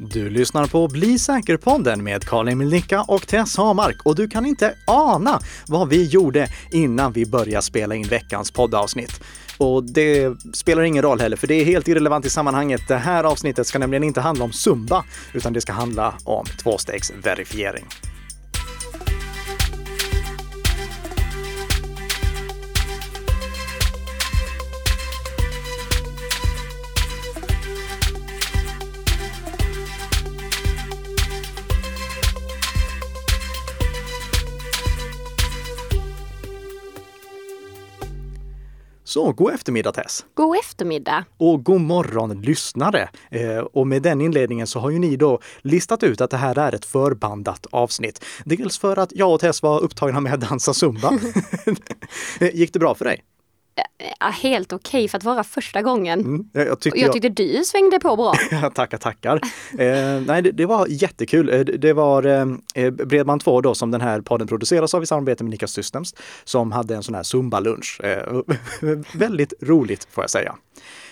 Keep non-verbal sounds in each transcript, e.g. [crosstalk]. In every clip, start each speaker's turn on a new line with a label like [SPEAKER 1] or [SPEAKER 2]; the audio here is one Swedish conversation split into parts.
[SPEAKER 1] Du lyssnar på Bli säker-podden med Karl-Emil Nicka och Tess Hamark och du kan inte ana vad vi gjorde innan vi började spela in veckans poddavsnitt. Och det spelar ingen roll heller, för det är helt irrelevant i sammanhanget. Det här avsnittet ska nämligen inte handla om Zumba, utan det ska handla om tvåstegsverifiering. Så, god eftermiddag Tess!
[SPEAKER 2] God eftermiddag!
[SPEAKER 1] Och god morgon lyssnare! Eh, och med den inledningen så har ju ni då listat ut att det här är ett förbandat avsnitt. Dels för att jag och Tess var upptagna med att dansa zumba. [laughs] [laughs] Gick det bra för dig?
[SPEAKER 2] Helt okej okay för att vara första gången. Mm,
[SPEAKER 1] jag,
[SPEAKER 2] tyckte jag, tyckte du svängde på bra. [laughs]
[SPEAKER 1] tackar, tackar. eh, nej, det, det, var jättekul. Eh, det var eh, eh Bredband2 då som den här podden produceras av i samarbete med Nikas Systems som hade en sån här Zumba-lunch. Eh, [laughs] väldigt roligt får jag säga.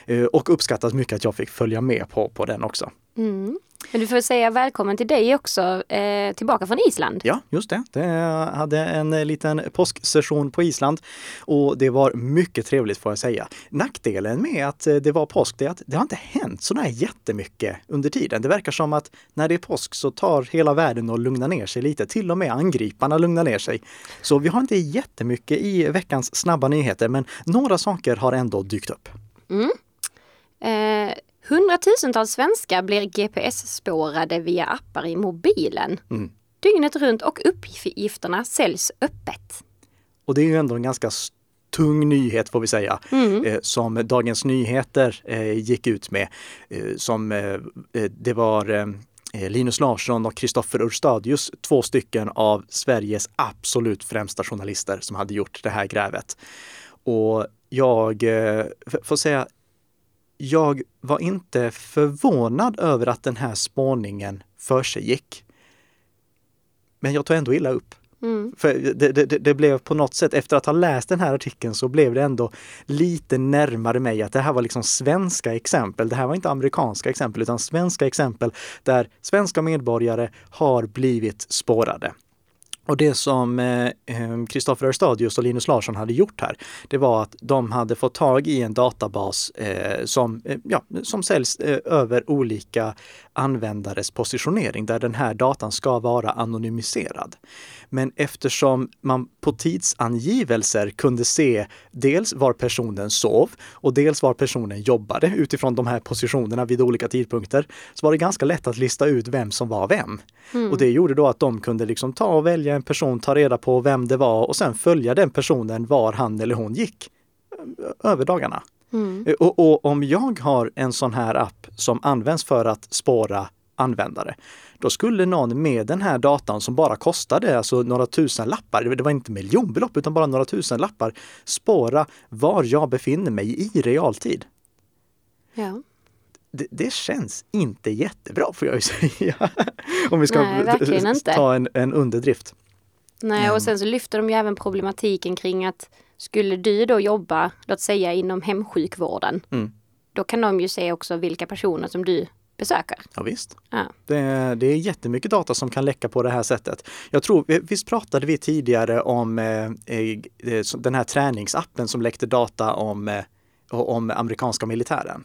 [SPEAKER 1] Eh, och uppskattat mycket att jag fick följa med på, på den också.
[SPEAKER 2] Mm. Men du får säga välkommen till dig också, eh, tillbaka från Island.
[SPEAKER 1] Ja, just det. det hade en liten påsksession på Island och det var mycket trevligt får jag säga. Nackdelen med att det var påsk är att det har inte hänt så där jättemycket under tiden. Det verkar som att när det är påsk så tar hela världen och lugnar ner sig lite. Till och med angriparna lugnar ner sig. Så vi har inte jättemycket i veckans snabba nyheter, men några saker har ändå dykt upp.
[SPEAKER 2] Mm. Eh, hundratusentals svenskar blir GPS-spårade via appar i mobilen. Mm. Dygnet runt och uppgifterna säljs öppet.
[SPEAKER 1] Och det är ju ändå en ganska tung nyhet får vi säga, mm. eh, som Dagens Nyheter eh, gick ut med. Eh, som eh, eh, det var eh, Linus Larsson och Kristoffer Urstadius, två stycken av Sveriges absolut främsta journalister som hade gjort det här grävet. Och jag får säga, jag var inte förvånad över att den här spårningen för sig gick. Men jag tog ändå illa upp. Mm. För det, det, det, blev på något sätt, efter att ha läst den här artikeln så blev det ändå lite närmare mig att det här var liksom svenska exempel. Det här var inte amerikanska exempel utan svenska exempel där svenska medborgare har blivit spårade. Och det som Kristoffer eh, Örstadius och Linus Larsson hade gjort här, det var att de hade fått tag i en databas eh, som, eh, ja, som säljs eh, över olika användares positionering där den här datan ska vara anonymiserad. Men eftersom man på tidsangivelser kunde se dels var personen sov och dels var personen jobbade utifrån de här positionerna vid olika tidpunkter, så var det ganska lätt att lista ut vem som var vem. Mm. Och det gjorde då att de kunde liksom ta och välja en person, ta reda på vem det var och sen följa den personen var han eller hon gick över dagarna. Mm. Och, och, om jag har en sån här app som används för att spåra användare, då skulle någon med den här datan som bara kostade alltså några tusen lappar, det var inte miljonbelopp utan bara några tusen lappar, spåra var jag befinner mig i realtid.
[SPEAKER 2] Ja.
[SPEAKER 1] Det, det, känns inte jättebra får jag ju [laughs] säga. Om vi ska
[SPEAKER 2] Nej, [laughs]
[SPEAKER 1] ta en, en underdrift.
[SPEAKER 2] Nej, och sen så lyfter de ju även problematiken kring att skulle du då jobba, låt säga inom hemsjukvården, mm. då kan de ju se också vilka personer som du besöker.
[SPEAKER 1] Ja, visst. Ja. Det, det är jättemycket data som kan läcka på det här sättet. Jag tror, visst pratade vi tidigare om eh, eh den här träningsappen som läckte data om, eh, om amerikanska militären?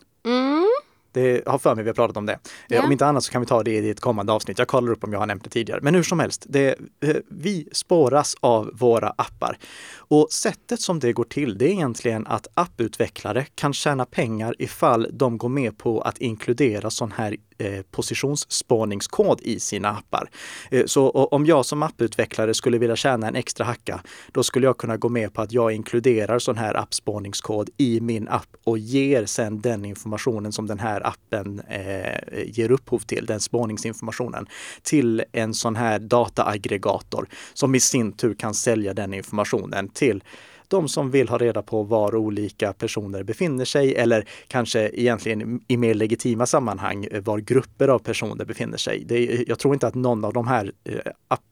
[SPEAKER 1] Det har för mig vi har pratat om det. Yeah. Om inte annat så kan vi ta det i ett kommande avsnitt. Jag kollar upp om jag har nämnt det tidigare. Men hur som helst, det, eh, vi spåras av våra appar. Och sättet som det går till, det är egentligen att apputvecklare kan tjäna pengar ifall de går med på att inkludera sån här Eh, positionsspaningskod positionsspårningskod i sina appar. Eh, så om jag som apputvecklare skulle vilja tjäna en extra hacka, då skulle jag kunna gå med på att jag inkluderar sån här appspårningskod i min app och ger sedan den informationen som den här appen eh, ger upphov till, den spårningsinformationen, till en sån här dataaggregator som i sin tur kan sälja den informationen till de som vill ha reda på var olika personer befinner sig eller kanske egentligen i mer legitima sammanhang eh, var grupper av personer befinner sig. Det, jag tror inte att någon av de här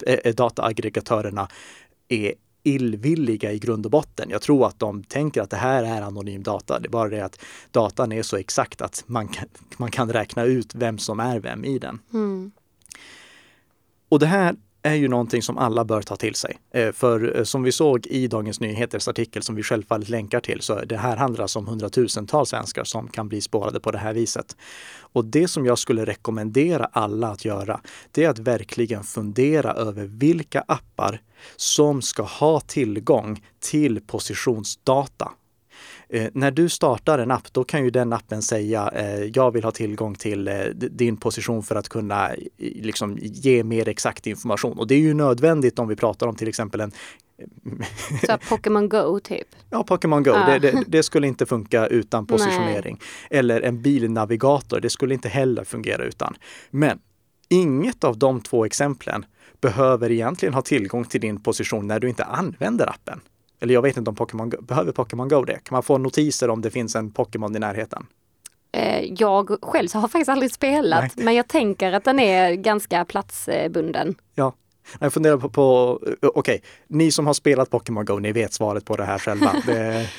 [SPEAKER 1] eh, dataaggregatörerna är illvilliga i grund och botten. Jag tror att de tänker att det här är anonym data. Det är bara det att datan är så exakt att man kan, man kan räkna ut vem som är vem i den. Mm. Och det här är ju någonting som alla bör ta till sig. Eh, för eh, som vi såg i Dagens Nyheters artikel som vi självfallet länkar till så det här handlar alltså om hundratusentals svenskar som kan bli spårade på det här viset. Och det som jag skulle rekommendera alla att göra, det är att verkligen fundera över vilka appar som ska ha tillgång till positionsdata Eh, när du startar en app, då kan ju den appen säga eh, jag vill ha tillgång till eh, din position för att kunna liksom, ge mer exakt information. Och det är ju nödvändigt om vi pratar om till exempel en
[SPEAKER 2] så Pokémon Go typ? [laughs]
[SPEAKER 1] Ja, Pokémon Go. Ah. Det, det, det, skulle inte funka utan positionering. Nej. Eller en bilnavigator, det skulle inte heller fungera utan. Men inget av de två exemplen behöver egentligen ha tillgång till din position när du inte använder appen. Eller jag vet inte om Pokémon behöver Pokémon Go det? Kan man få notiser om det finns en Pokémon i närheten?
[SPEAKER 2] Eh, jag själv så har faktiskt aldrig spelat, Nej. men jag tänker att den är ganska platsbunden.
[SPEAKER 1] Ja, jag funderar på, på eh, okej, okay, ni som har spelat Pokémon Go, ni vet svaret på det här själva. [laughs] Det,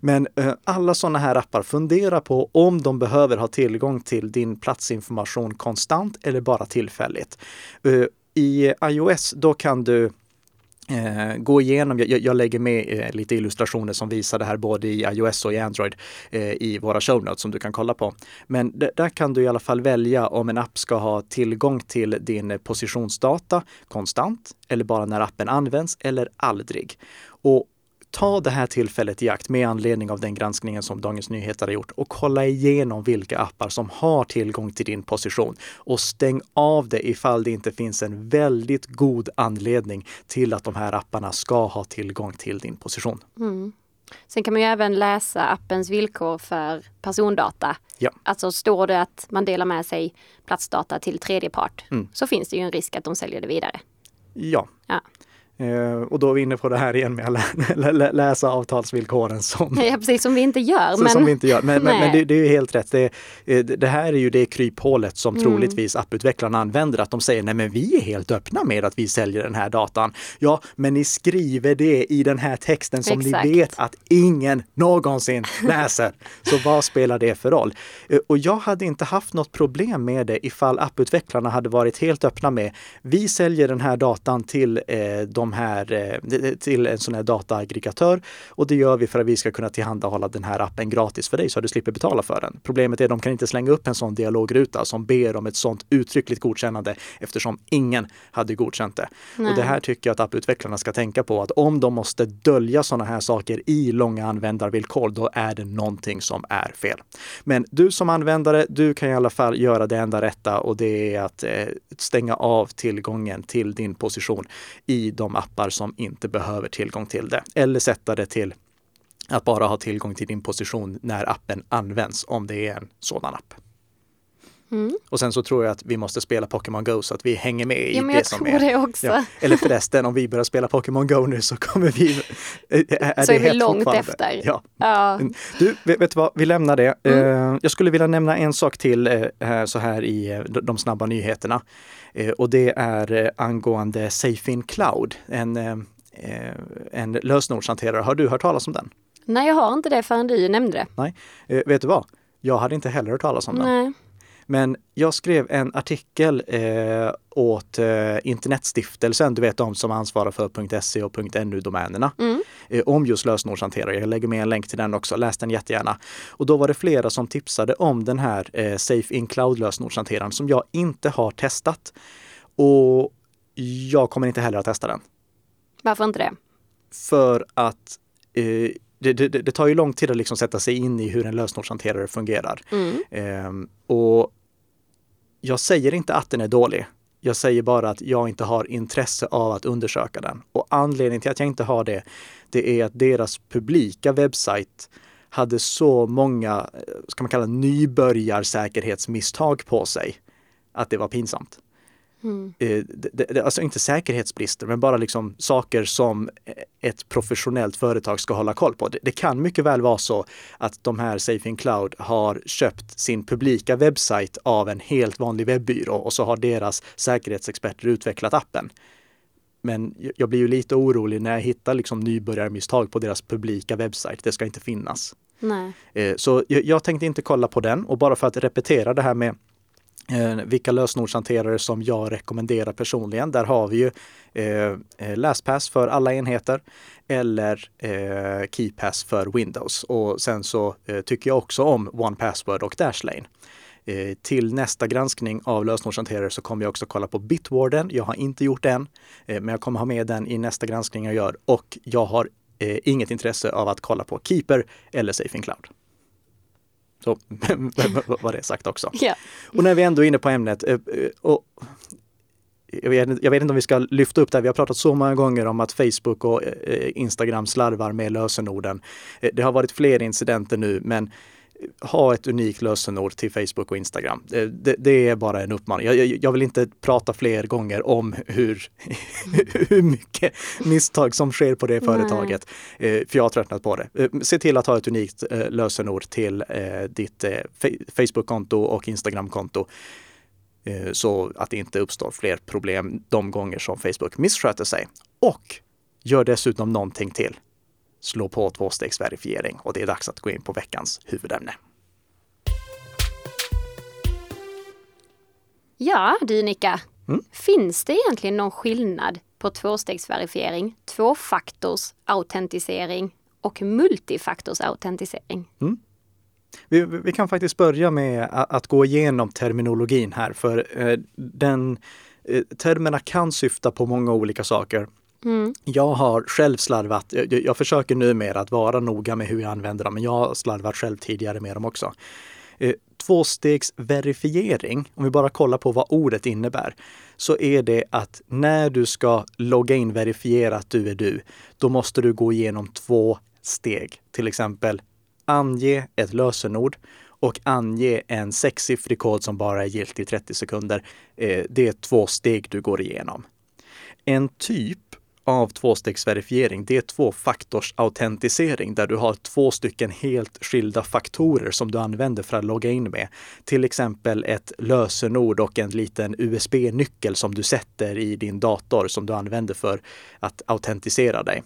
[SPEAKER 1] men uh, alla sådana här appar, fundera på om de behöver ha tillgång till din platsinformation konstant eller bara tillfälligt. I iOS, då kan du Eh, gå igenom, jag, jag lägger med eh, lite illustrationer som visar det här både i iOS och i Android eh, i våra show notes som du kan kolla på. Men där kan du i alla fall välja om en app ska ha tillgång till din positionsdata konstant eller bara när appen används eller aldrig. Och ta det här tillfället i akt med anledning av den granskningen som Dagens Nyheter har gjort och kolla igenom vilka appar som har tillgång till din position och stäng av det ifall det inte finns en väldigt god anledning till att de här apparna ska ha tillgång till din position. Mm.
[SPEAKER 2] Sen kan man ju även läsa appens villkor för persondata.
[SPEAKER 1] Ja.
[SPEAKER 2] Alltså står det att man delar med sig platsdata till tredje part mm. så finns det ju en risk att de säljer det vidare.
[SPEAKER 1] Ja. ja. Eh, och då är vi inne på det här igen med att [laughs] läsa avtalsvillkoren som...
[SPEAKER 2] Ja, precis, som vi inte gör.
[SPEAKER 1] Men, som vi inte gör. men, men, men det, det, är ju helt rätt. Det, eh, det, här är ju det kryphålet som mm. troligtvis apputvecklarna använder. Att de säger nej men vi är helt öppna med att vi säljer den här datan. Ja, men ni skriver det i den här texten som Exakt. ni vet att ingen någonsin [laughs] läser. Så vad spelar det för roll? Eh, och jag hade inte haft något problem med det ifall apputvecklarna hade varit helt öppna med vi säljer den här datan till eh, de här, eh, till en sån här dataaggregatör. Och det gör vi för att vi ska kunna tillhandahålla den här appen gratis för dig så att du slipper betala för den. Problemet är att de kan inte slänga upp en sån dialogruta som ber om ett sånt uttryckligt godkännande eftersom ingen hade godkänt det. Nej. Och det här tycker jag att apputvecklarna ska tänka på att om de måste dölja sådana här saker i långa användarvillkor, då är det någonting som är fel. Men du som användare, du kan i alla fall göra det enda rätta och det är att eh, stänga av tillgången till din position i de appar som inte behöver tillgång till det. Eller sätta det till att bara ha tillgång till din position när appen används, om det är en sådan app. Mm. Och sen så tror jag att vi måste spela Pokémon Go så att vi hänger med i
[SPEAKER 2] ja,
[SPEAKER 1] det som är.
[SPEAKER 2] Det också. Ja.
[SPEAKER 1] Eller förresten, om vi börjar spela Pokémon Go nu så kommer vi... [laughs]
[SPEAKER 2] Är så är vi långt efter.
[SPEAKER 1] Ja. ja. Du, vet, du vad, vi lämnar det. Mm. Jag skulle vilja nämna en sak till eh, så här i eh, de snabba nyheterna. Och det är angående Safe in Cloud, en, en lösenordshanterare. Har du hört talas om den?
[SPEAKER 2] Nej, jag har inte det förrän du nämnde det.
[SPEAKER 1] Nej, vet du vad? Jag hade inte heller hört talas om den. Men jag skrev en artikel eh, åt eh, Internetstiftelsen, du vet de som ansvarar för .se och .nu-domänerna, mm. eh, om just lösenordshanterare. Jag lägger med en länk till den också, läs den jättegärna. Och då var det flera som tipsade om den här eh, Safe in Cloud lösenordshanteraren som jag inte har testat. Och jag kommer inte heller att testa den.
[SPEAKER 2] Varför inte det?
[SPEAKER 1] För att eh, det, det, det, tar ju lång tid att liksom sätta sig in i hur en lösenordshanterare fungerar. Mm. Ehm, och jag säger inte att den är dålig. Jag säger bara att jag inte har intresse av att undersöka den. Och anledningen till att jag inte har det, det är att deras publika webbsajt hade så många, eh, ska man kalla nybörjarsäkerhetsmisstag på sig att det var pinsamt. Mm. Alltså inte säkerhetsbrister, men bara liksom saker som ett professionellt företag ska hålla koll på. Det, kan mycket väl vara så att de här Safe in Cloud har köpt sin publika webbsajt av en helt vanlig webbyrå och så har deras säkerhetsexperter utvecklat appen. men jag blir ju lite orolig när jag hittar liksom nybörjarmisstag på deras publika webbsajt. Det ska inte finnas.
[SPEAKER 2] Nej.
[SPEAKER 1] Eh, så jag, tänkte inte kolla på den och bara för att repetera det här med Eh, vilka lösenordshanterare som jag rekommenderar personligen. Där har vi ju eh, eh, LastPass för alla enheter eller eh, KeyPass för Windows. Och sen så eh, tycker jag också om OnePassword och Dashlane. Eh, till nästa granskning av lösenordshanterare så kommer jag också kolla på Bitwarden. Jag har inte gjort den, eh, men jag kommer ha med den i nästa granskning jag gör och jag har eh, inget intresse av att kolla på Keeper eller Safe in Cloud. Så [laughs] var det sagt också.
[SPEAKER 2] Yeah.
[SPEAKER 1] Och när vi ändå är inne på ämnet, eh, och jag vet, jag vet, inte om vi ska lyfta upp det, här. vi har pratat så många gånger om att Facebook och eh, Instagram slarvar med lösenorden. Eh, det har varit fler incidenter nu, men ha ett unikt lösenord till Facebook och Instagram. Det, det är bara en uppmaning. Jag, jag, vill inte prata fler gånger om hur, [laughs] hur mycket misstag som sker på det företaget. Nej. Eh, för jag har tröttnat på det. Eh, se till att ha ett unikt eh, lösenord till ditt Facebook-konto och Instagram-konto så att det inte uppstår fler problem de gånger som Facebook missköter sig. Och gör dessutom någonting till slå på tvåstegsverifiering och det är dags att gå in på veckans huvudämne.
[SPEAKER 2] Ja, du Nika. Mm? Finns det egentligen någon skillnad på tvåstegsverifiering, tvåfaktorsautentisering och multifaktorsautentisering? Mm.
[SPEAKER 1] Vi, vi, kan faktiskt börja med att gå igenom terminologin här, för eh, den eh, termerna kan syfta på många olika saker. Mm. Jag har själv slarvat. Jag, jag försöker numera att vara noga med hur jag använder dem, men jag har slarvat själv tidigare med dem också. Eh, tvåstegsverifiering, om vi bara kollar på vad ordet innebär, så är det att när du ska logga in verifiera att du är du, då måste du gå igenom två steg. Till exempel ange ett lösenord och ange en sexsiffrig kod som bara är giltig i 30 sekunder. Eh, det är två steg du går igenom. En typ av tvåstegsverifiering, det är tvåfaktorsautentisering där du har två stycken helt skilda faktorer som du använder för att logga in med. Till exempel ett lösenord och en liten USB-nyckel som du sätter i din dator som du använder för att autentisera dig.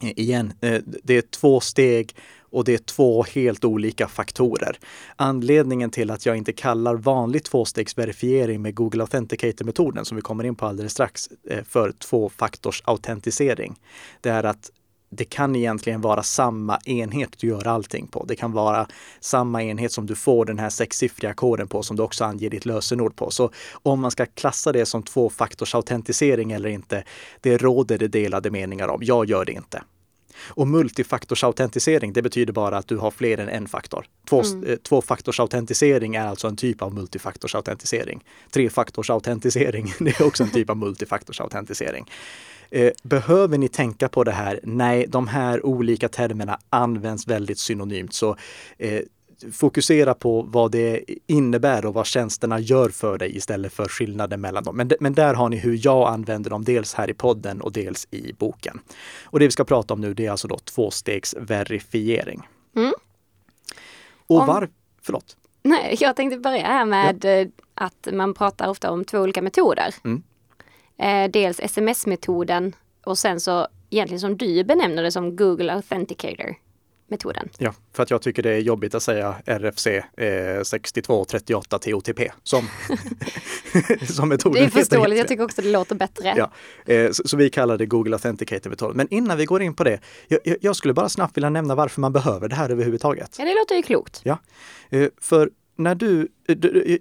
[SPEAKER 1] Igen, eh, det är två steg och det är två helt olika faktorer. Anledningen till att jag inte kallar vanlig tvåstegsverifiering med Google Authenticator-metoden, som vi kommer in på alldeles strax, eh, för tvåfaktorsautentisering, det är att det kan egentligen vara samma enhet du gör allting på. Det kan vara samma enhet som du får den här sexsiffriga koden på som du också anger ditt lösenord på. Så om man ska klassa det som tvåfaktorsautentisering eller inte, det råder det delade meningar om. Jag gör det inte. Och multifaktorsautentisering, det betyder bara att du har fler än en faktor. Två, mm. Eh, tvåfaktorsautentisering är alltså en typ av multifaktorsautentisering. Trefaktorsautentisering, [laughs] det är också en typ av multifaktorsautentisering. Eh, behöver ni tänka på det här? Nej, de här olika termerna används väldigt synonymt. Så eh, fokusera på vad det innebär och vad tjänsterna gör för dig istället för skillnaden mellan dem. Men, men där har ni hur jag använder dem, dels här i podden och dels i boken. Och det vi ska prata om nu, det är alltså då tvåstegsverifiering. Mm. Och om... var... Förlåt?
[SPEAKER 2] Nej, jag tänkte börja här med ja. Eh, att man pratar ofta om två olika metoder. Mm. Eh, dels sms-metoden och sen så egentligen som du benämner det som Google Authenticator metoden.
[SPEAKER 1] Ja, för att jag tycker det är jobbigt att säga RFC eh, 6238 TOTP som, [laughs] som metoden
[SPEAKER 2] Det är förståeligt, jag tycker också det låter bättre.
[SPEAKER 1] Ja, eh, så, så, vi kallar det Google Authenticator-metoden. Men innan vi går in på det, jag, jag, skulle bara snabbt vilja nämna varför man behöver det här överhuvudtaget.
[SPEAKER 2] Ja, det låter ju klokt.
[SPEAKER 1] Ja, eh, för när du,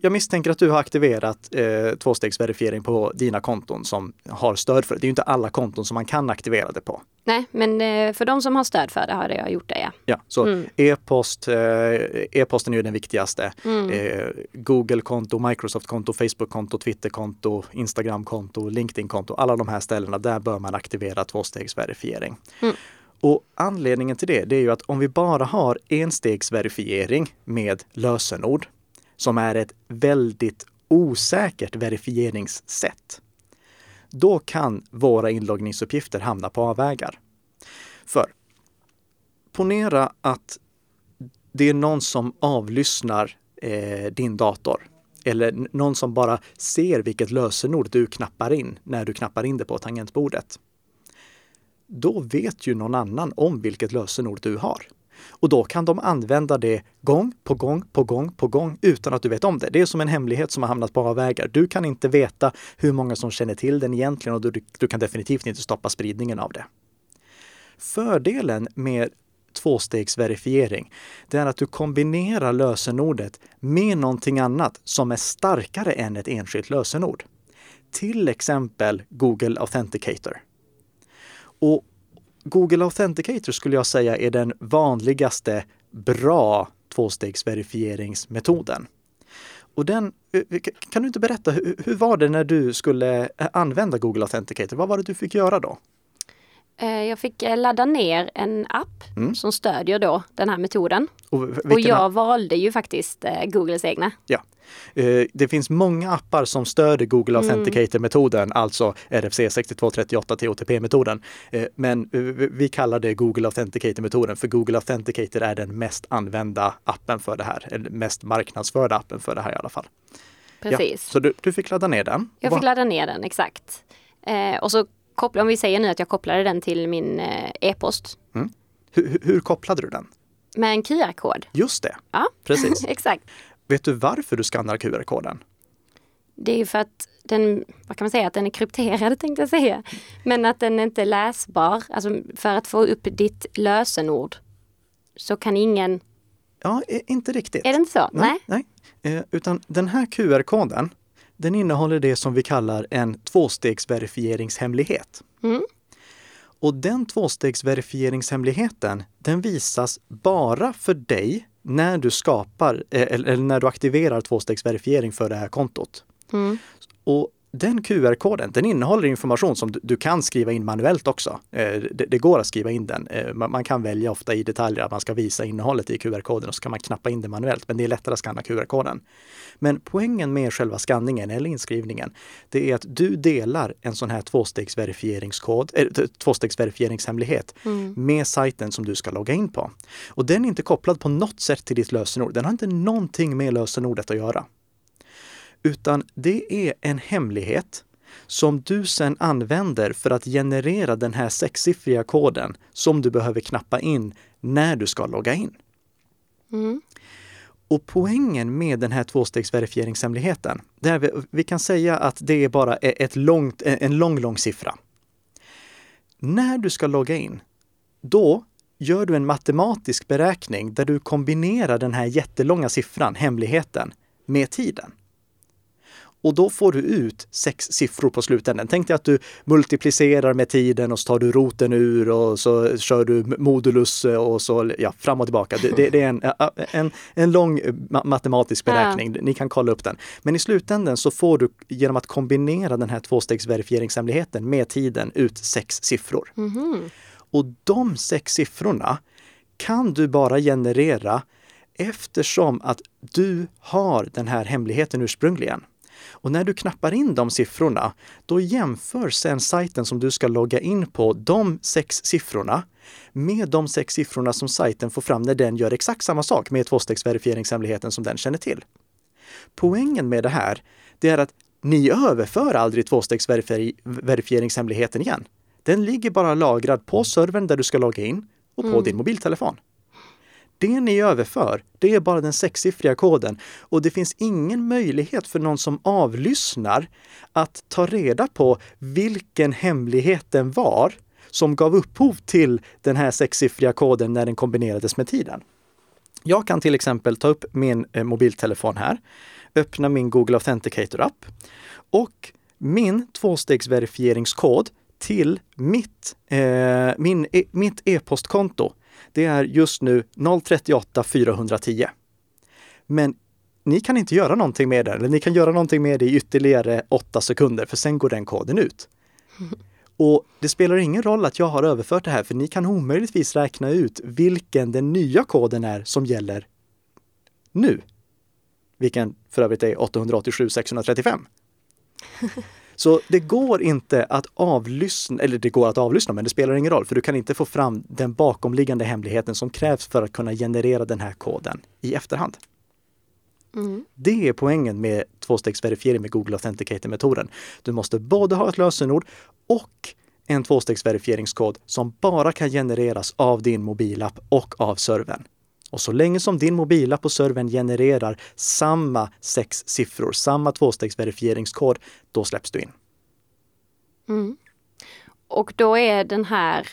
[SPEAKER 1] jag misstänker att du har aktiverat eh, tvåstegsverifiering på dina konton som har stöd för det. Det är ju inte alla konton som man kan aktivera det på.
[SPEAKER 2] Nej, men eh, för de som har stöd för det har jag gjort det, ja.
[SPEAKER 1] Ja, så mm. e-post, eh, e-posten är ju den viktigaste. Mm. Eh, Google-konto, Microsoft-konto, Facebook-konto, Twitter-konto, Instagram-konto, LinkedIn-konto. Alla de här ställena, där bör man aktivera tvåstegsverifiering. Mm. Och anledningen till det, det är ju att om vi bara har enstegsverifiering med lösenord, som är ett väldigt osäkert verifieringssätt, då kan våra inloggningsuppgifter hamna på avvägar. För ponera att det är någon som avlyssnar eh, din dator eller någon som bara ser vilket lösenord du knappar in när du knappar in det på tangentbordet. Då vet ju någon annan om vilket lösenord du har. Och då kan de använda det gång på gång på gång på gång utan att du vet om det. Det är som en hemlighet som har hamnat på avvägar. Du kan inte veta hur många som känner till den egentligen och du, du kan definitivt inte stoppa spridningen av det. Fördelen med tvåstegsverifiering, det är att du kombinerar lösenordet med någonting annat som är starkare än ett enskilt lösenord. Till exempel Google Authenticator. Och Google Authenticator skulle jag säga är den vanligaste bra tvåstegsverifieringsmetoden. Och den, eh, kan du inte berätta, hur, var det när du skulle eh, använda Google Authenticator? Vad var det du fick göra då?
[SPEAKER 2] Eh, jag fick ladda ner en app mm. som stödjer då den här metoden. Och, och jag valde ju faktiskt Googles egna.
[SPEAKER 1] Ja. Eh, det finns många appar som stöder Google mm. Authenticator-metoden, alltså RFC 6238 TOTP-metoden. Eh, men eh, vi kallar det Google Authenticator-metoden för Google Authenticator är den mest använda appen för det här, eller mest marknadsförda appen för det här i alla fall.
[SPEAKER 2] Precis. Ja,
[SPEAKER 1] så du, du fick ladda ner den?
[SPEAKER 2] Jag fick ladda ner den, exakt. Eh, och så koppla, om vi säger nu att jag kopplade den till min e-post. Mm.
[SPEAKER 1] Hur, hur kopplade du den?
[SPEAKER 2] Med en QR-kod.
[SPEAKER 1] Just det,
[SPEAKER 2] ja.
[SPEAKER 1] precis. [laughs]
[SPEAKER 2] exakt.
[SPEAKER 1] Vet du varför du skannar QR-koden?
[SPEAKER 2] Det är för att den, vad kan man säga, att den är krypterad tänkte jag säga. Men att den inte är läsbar. Alltså för att få upp ditt lösenord så kan ingen...
[SPEAKER 1] Ja, inte riktigt.
[SPEAKER 2] Är det inte så?
[SPEAKER 1] Nej. nej. Eh, utan den här QR-koden, den innehåller det som vi kallar en tvåstegsverifieringshemlighet. Mm. Och den tvåstegsverifieringshemligheten, den visas bara för dig när du skapar eh, eller när du aktiverar tvåstegsverifiering för det här kontot. Mm. Och den QR-koden, den innehåller information som du, du, kan skriva in manuellt också. Eh, det, det, går att skriva in den. Eh, man, man, kan välja ofta i detaljer att man ska visa innehållet i QR-koden och så kan man knappa in det manuellt, men det är lättare att skanna QR-koden. Men poängen med själva skanningen eller inskrivningen, det är att du delar en sån här tvåstegsverifieringskod, äh, tvåstegsverifieringshemlighet mm. med sajten som du ska logga in på. Och den är inte kopplad på något sätt till ditt lösenord. Den har inte någonting med lösenordet att göra. Utan det är en hemlighet som du sen använder för att generera den här sexsiffriga koden som du behöver knappa in när du ska logga in. Mm. Och poängen med den här tvåstegsverifieringshemligheten, det är vi, vi kan säga att det är bara ett långt, en lång, lång siffra. När du ska logga in, då gör du en matematisk beräkning där du kombinerar den här jättelånga siffran, hemligheten, med tiden. Och då får du ut sex siffror på slutändan. Tänk dig att du multiplicerar med tiden och så tar du roten ur och så kör du modulus och så ja, fram och tillbaka. Det, det, det är en, [laughs] en, en lång matematisk beräkning. Ja. Ni kan kolla upp den. Men i slutändan så får du genom att kombinera den här tvåstegsverifieringshemligheten med tiden ut sex siffror. Mm. Och de sex siffrorna kan du bara generera eftersom att du har den här hemligheten ursprungligen. Och när du knappar in de siffrorna, då jämför sen sajten som du ska logga in på de sex siffrorna med de sex siffrorna som sajten får fram när den gör exakt samma sak med tvåstegdsverifieringshemligheten som den känner till. Poängen med det här, det är att ni överför aldrig tvåstegdsverifieringshemligheten igen. Den ligger bara lagrad på servern där du ska logga in och på mm. din mobiltelefon. Det ni överför, det är bara den sexsiffriga koden och det finns ingen möjlighet för någon som avlyssnar att ta reda på vilken hemligheten var som gav upphov till den här sexsiffriga koden när den kombinerades med tiden. Jag kan till exempel ta upp min eh, mobiltelefon här, öppna min Google Authenticator-app och min tvåstegsverifieringskod till mitt, eh, min, e, mitt e-postkonto det är just nu 038 410. Men ni kan inte göra någonting med den, eller ni kan göra någonting med det i ytterligare åtta sekunder, för sen går den koden ut. Och det spelar ingen roll att jag har överfört det här, för ni kan omöjligtvis räkna ut vilken den nya koden är som gäller nu. Vilken för övrigt är 887 635. [laughs] Så det går inte att avlyssna, eller det går att avlyssna, men det spelar ingen roll, för du kan inte få fram den bakomliggande hemligheten som krävs för att kunna generera den här koden i efterhand. Mm. Det är poängen med tvåstegsverifiering med Google Authenticator-metoden. Du måste både ha ett lösenord och en tvåstegsverifieringskod som bara kan genereras av din mobilapp och av servern. Och så länge som din mobilapp och servern genererar samma sex siffror, samma tvåstegsverifieringskod, då släpps du in.
[SPEAKER 2] Mm. Och då är den här,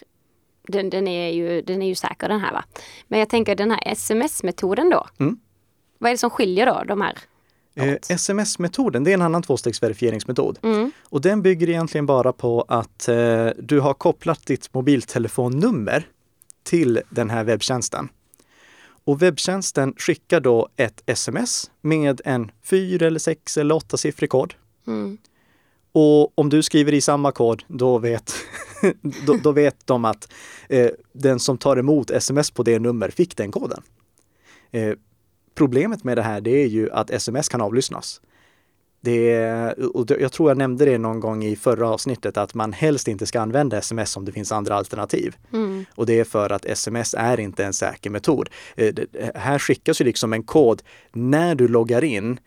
[SPEAKER 2] den, den, är ju, den är ju säker den här va. Men jag tänker den här sms-metoden då. Mm. Vad är det som skiljer då de här?
[SPEAKER 1] Eh, Sms-metoden, det är en annan tvåstegsverifieringsmetod. Mm. Och den bygger egentligen bara på att eh, du har kopplat ditt mobiltelefonnummer till den här webbtjänsten. Och webbtjänsten skickar då ett sms med en fyra eller sex eller åttasiffrig kod. Mm. Och om du skriver i samma kod, då vet, [laughs] då, då, vet de att eh, den som tar emot sms på det nummer fick den koden. Eh, problemet med det här, det är ju att sms kan avlyssnas. Det, och jag tror jag nämnde det någon gång i förra avsnittet att man helst inte ska använda sms om det finns andra alternativ. Mm. Och det är för att sms är inte en säker metod. Eh, här skickas ju liksom en kod när du loggar in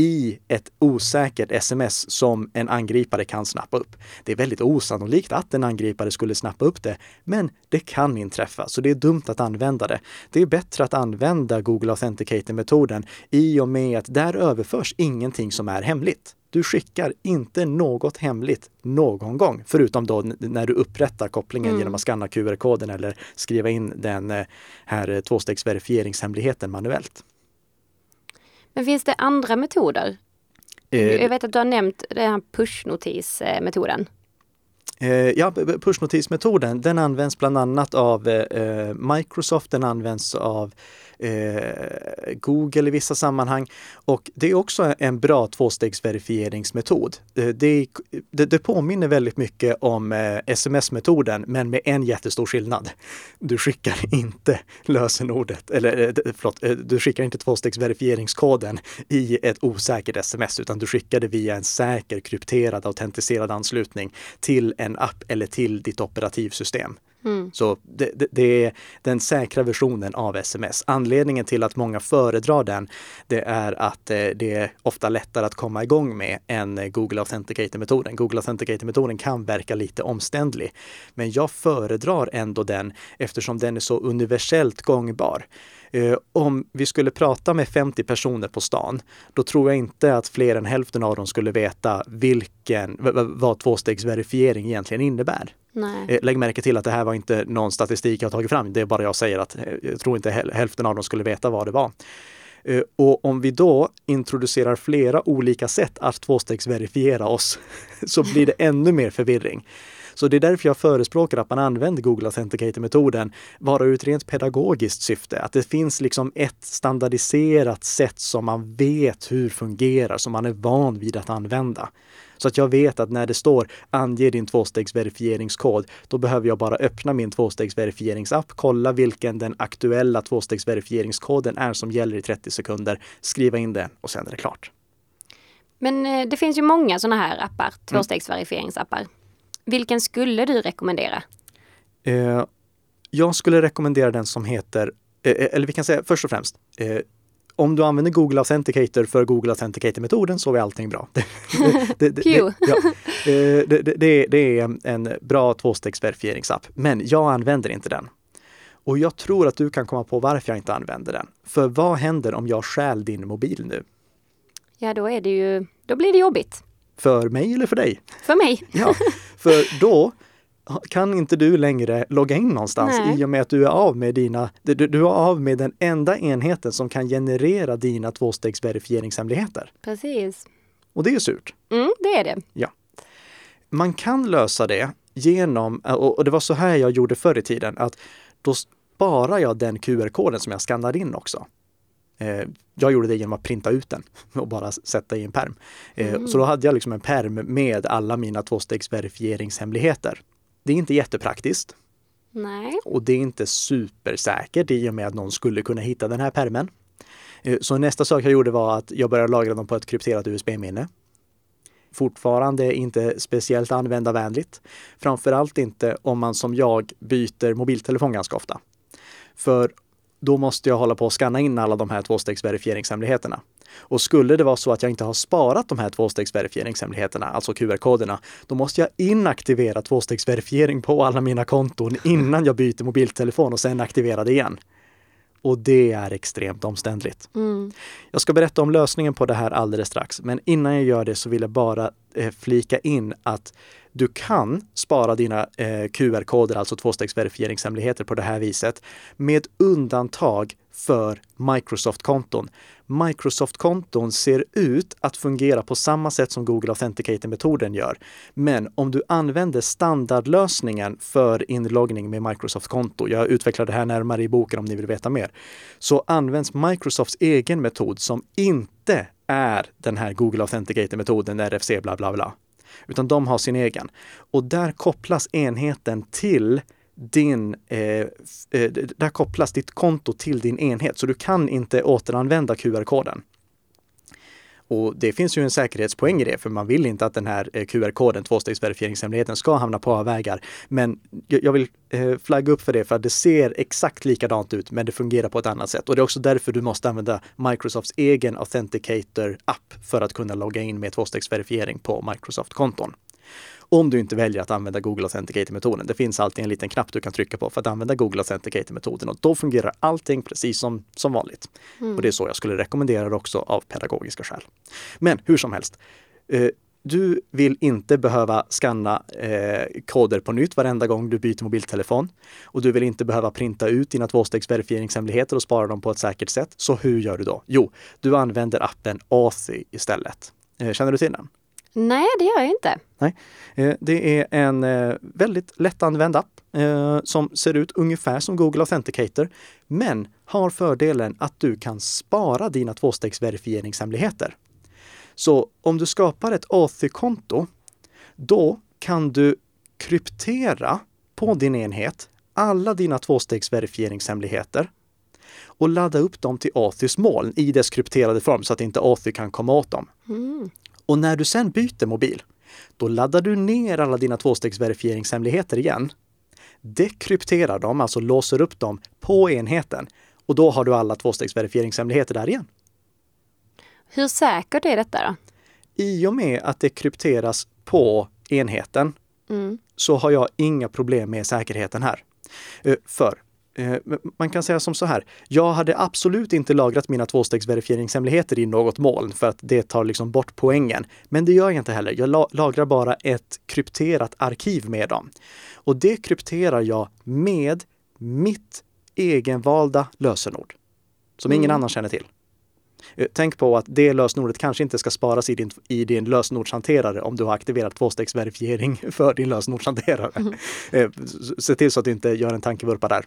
[SPEAKER 1] i ett osäkert sms som en angripare kan snappa upp. Det är väldigt osannolikt att en angripare skulle snappa upp det, men det kan inträffa, så det är dumt att använda det. Det är bättre att använda Google Authenticator-metoden i och med att där överförs ingenting som är hemligt. Du skickar inte något hemligt någon gång, förutom då när du upprättar kopplingen mm. genom att skanna QR-koden eller skriva in den eh, här tvåstegsverifieringshemligheten manuellt.
[SPEAKER 2] Men finns det andra metoder? Eh, jag vet att du har nämnt den här pushnotismetoden.
[SPEAKER 1] Eh, ja, pushnotismetoden den används bland annat av eh, Microsoft, den används av eh, Google i vissa sammanhang. Och det är också en bra tvåstegsverifieringsmetod. Eh, det, det, det, påminner väldigt mycket om eh, sms-metoden, men med en jättestor skillnad. Du skickar inte lösenordet, eller eh, förlåt, eh, du skickar inte tvåstegsverifieringskoden i ett osäkert sms, utan du skickar det via en säker krypterad autentiserad anslutning till en app eller till ditt operativsystem. Mm. Så det, det, det, är den säkra versionen av sms. Anledningen till att många föredrar den, det är att eh, det är ofta lättare att komma igång med än Google Authenticator-metoden. Google Authenticator-metoden kan verka lite omständlig, men jag föredrar ändå den eftersom den är så universellt gångbar. Eh, om vi skulle prata med 50 personer på stan, då tror jag inte att fler än hälften av dem skulle veta vilken, vad tvåstegsverifiering egentligen innebär. Nej. Eh, lägg märke till att det här var inte någon statistik jag tagit fram. Det är bara jag säger att eh, jag tror inte hälften av dem skulle veta vad det var. Eh, och om vi då introducerar flera olika sätt att tvåstegsverifiera oss [laughs] så blir det ännu mer förvirring. Så det är därför jag förespråkar att man använder Google Authenticator-metoden bara ur ett rent pedagogiskt syfte. Att det finns liksom ett standardiserat sätt som man vet hur fungerar, som man är van vid att använda. Så att jag vet att när det står ange din tvåstegsverifieringskod, då behöver jag bara öppna min tvåstegsverifieringsapp, kolla vilken den aktuella tvåstegsverifieringskoden är som gäller i 30 sekunder, skriva in den och sen är det klart.
[SPEAKER 2] Men eh, det finns ju många sådana här appar, mm. tvåstegsverifieringsappar. Vilken skulle du rekommendera?
[SPEAKER 1] Eh, jag skulle rekommendera den som heter, eh, eh eller vi kan säga först och främst, eh, om du använder Google Authenticator för Google Authenticator-metoden så är allting bra. [laughs]
[SPEAKER 2] det, det, det, ja,
[SPEAKER 1] det, det är en bra tvåstegdsverifieringsapp, men jag använder inte den. Och jag tror att du kan komma på varför jag inte använder den. För vad händer om jag stjäl din mobil nu?
[SPEAKER 2] Ja, då är det ju, då blir det jobbigt.
[SPEAKER 1] För mig eller för dig?
[SPEAKER 2] För mig.
[SPEAKER 1] Ja, för då kan inte du längre logga in någonstans Nej. i och med att du är av med dina, du, du är av med den enda enheten som kan generera dina tvåstegsverifieringshemligheter.
[SPEAKER 2] Precis.
[SPEAKER 1] Och det är surt.
[SPEAKER 2] Mm, det är det.
[SPEAKER 1] Ja. Man kan lösa det genom, och det var så här jag gjorde förr i tiden, att då sparar jag den QR-koden som jag skannade in också. Eh, jag gjorde det genom att printa ut den [laughs] och bara sätta i en perm. Eh, mm. Så då hade jag liksom en perm med alla mina tvåstegsverifieringshemligheter. Det är inte jättepraktiskt.
[SPEAKER 2] Nej.
[SPEAKER 1] Och det är inte supersäkert i och med att någon skulle kunna hitta den här permen. Eh, så nästa sak jag gjorde var att jag började lagra dem på ett krypterat USB-minne. Fortfarande inte speciellt användarvänligt. Framförallt inte om man som jag byter mobiltelefon ganska ofta. För då måste jag hålla på och scanna in alla de här tvåstegdsverifieringshemligheterna. Och skulle det vara så att jag inte har sparat de här tvåstegsverifieringshemligheterna, alltså QR-koderna, då måste jag inaktivera tvåstegsverifiering på alla mina konton innan jag byter mobiltelefon och sen aktivera det igen. Och det är extremt omständligt. Mm. Jag ska berätta om lösningen på det här alldeles strax, men innan jag gör det så vill jag bara eh, flika in att du kan spara dina eh, QR-koder, alltså tvåstegsverifieringshemligheter på det här viset, med undantag för Microsoft-konton. Microsoft-konton ser ut att fungera på samma sätt som Google Authenticator-metoden gör. Men om du använder standardlösningen för inloggning med Microsoft-konto, jag utvecklar det här närmare i boken om ni vill veta mer, så används Microsofts egen metod som inte är den här Google Authenticator-metoden, RFC bla bla bla. Utan de har sin egen. Och där kopplas enheten till din, eh, eh, där kopplas ditt konto till din enhet, så du kan inte återanvända QR-koden. Och det finns ju en säkerhetspoäng i det, för man vill inte att den här eh, QR-koden, tvåstegsverifieringshemligheten, ska hamna på avvägar. Men jag vill eh, flagga upp för det, för att det ser exakt likadant ut, men det fungerar på ett annat sätt. Och det är också därför du måste använda Microsofts egen Authenticator-app för att kunna logga in med tvåstegsverifiering på Microsoft-konton. Om du inte väljer att använda Google Authenticator-metoden. Det finns alltid en liten knapp du kan trycka på för att använda Google Authenticator-metoden och då fungerar allting precis som, som vanligt. Mm. Och det är så jag skulle rekommendera det också av pedagogiska skäl. Men hur som helst. Eh, du vill inte behöva skanna eh, koder på nytt varenda gång du byter mobiltelefon. Och du vill inte behöva printa ut dina tvåstegsverifieringshemligheter och spara dem på ett säkert sätt. Så hur gör du då? Jo, du använder appen Authy istället. Eh, känner du till den?
[SPEAKER 2] Nej, det gör jag inte.
[SPEAKER 1] Nej. Eh, det är en eh, väldigt lättanvänd app eh, som ser ut ungefär som Google Authenticator, men har fördelen att du kan spara dina tvåstegsverifieringshemligheter. Så om du skapar ett Authy-konto, då kan du kryptera på din enhet alla dina tvåstegsverifieringshemligheter och ladda upp dem till Authys moln i dess krypterade form så att inte Authy kan komma åt dem. Mm. Och när du sen byter mobil, då laddar du ner alla dina tvåstegsverifieringshemligheter igen. Dekrypterar dem, alltså låser upp dem på enheten och då har du alla tvåstegsverifieringshemligheter där igen.
[SPEAKER 2] Hur säkert är detta då?
[SPEAKER 1] I och med att det krypteras på enheten mm. så har jag inga problem med säkerheten här. Eh, för man kan säga som så här. Jag hade absolut inte lagrat mina tvåstegsverifieringshemligheter i något moln för att det tar liksom bort poängen. Men det gör jag inte heller. Jag lagrar bara ett krypterat arkiv med dem. Och det krypterar jag med mitt egenvalda lösenord. Som ingen mm. annan känner till. Eh, tänk på att det lösenordet kanske inte ska sparas i din, i din lösenordshanterare om du har aktiverat tvåstegsverifiering [laughs] för din lösenordshanterare. Mm. [laughs] Eh, se till så att du inte gör en tankevurpa där.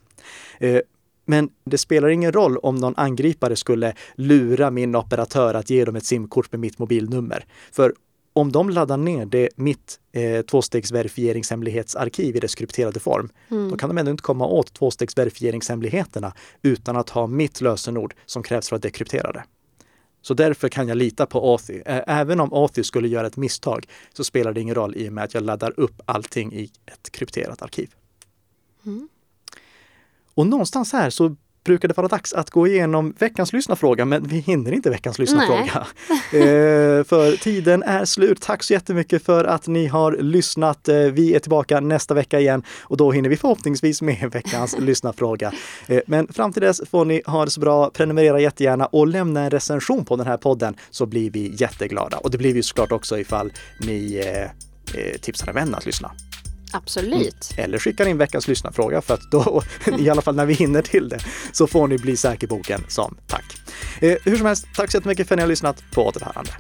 [SPEAKER 1] Eh, men det spelar ingen roll om någon angripare skulle lura min operatör att ge dem ett simkort med mitt mobilnummer. För om de laddar ner det, mitt eh, tvåstegsverifieringshemlighetsarkiv i dess krypterade form, mm. då kan de ändå inte komma åt tvåstegsverifieringshemligheterna utan att ha mitt lösenord som krävs för att dekryptera det. Så därför kan jag lita på Authy. Även om Authy skulle göra ett misstag så spelar det ingen roll i och med att jag laddar upp allting i ett krypterat arkiv. Mm. Och någonstans här så brukar det vara dags att gå igenom veckans lyssnarfråga, men vi hinner inte veckans lyssnarfråga. [laughs] eh, för tiden är slut. Tack så jättemycket för att ni har lyssnat. Eh, vi är tillbaka nästa vecka igen och då hinner vi förhoppningsvis med [laughs] veckans lyssnarfråga. Eh, men fram till dess får ni ha det så bra. Prenumerera jättegärna och lämna en recension på den här podden så blir vi jätteglada. Och det blir vi såklart också ifall ni eh, eh tipsar en vän att lyssna.
[SPEAKER 2] Absolut.
[SPEAKER 1] Mm. Eller skickar in veckans lyssnarfråga för att då, [laughs] i alla fall när vi hinner till det, så får ni bli säker boken som tack. Eh, hur som helst, tack så jättemycket för att ni har lyssnat. På återhörande.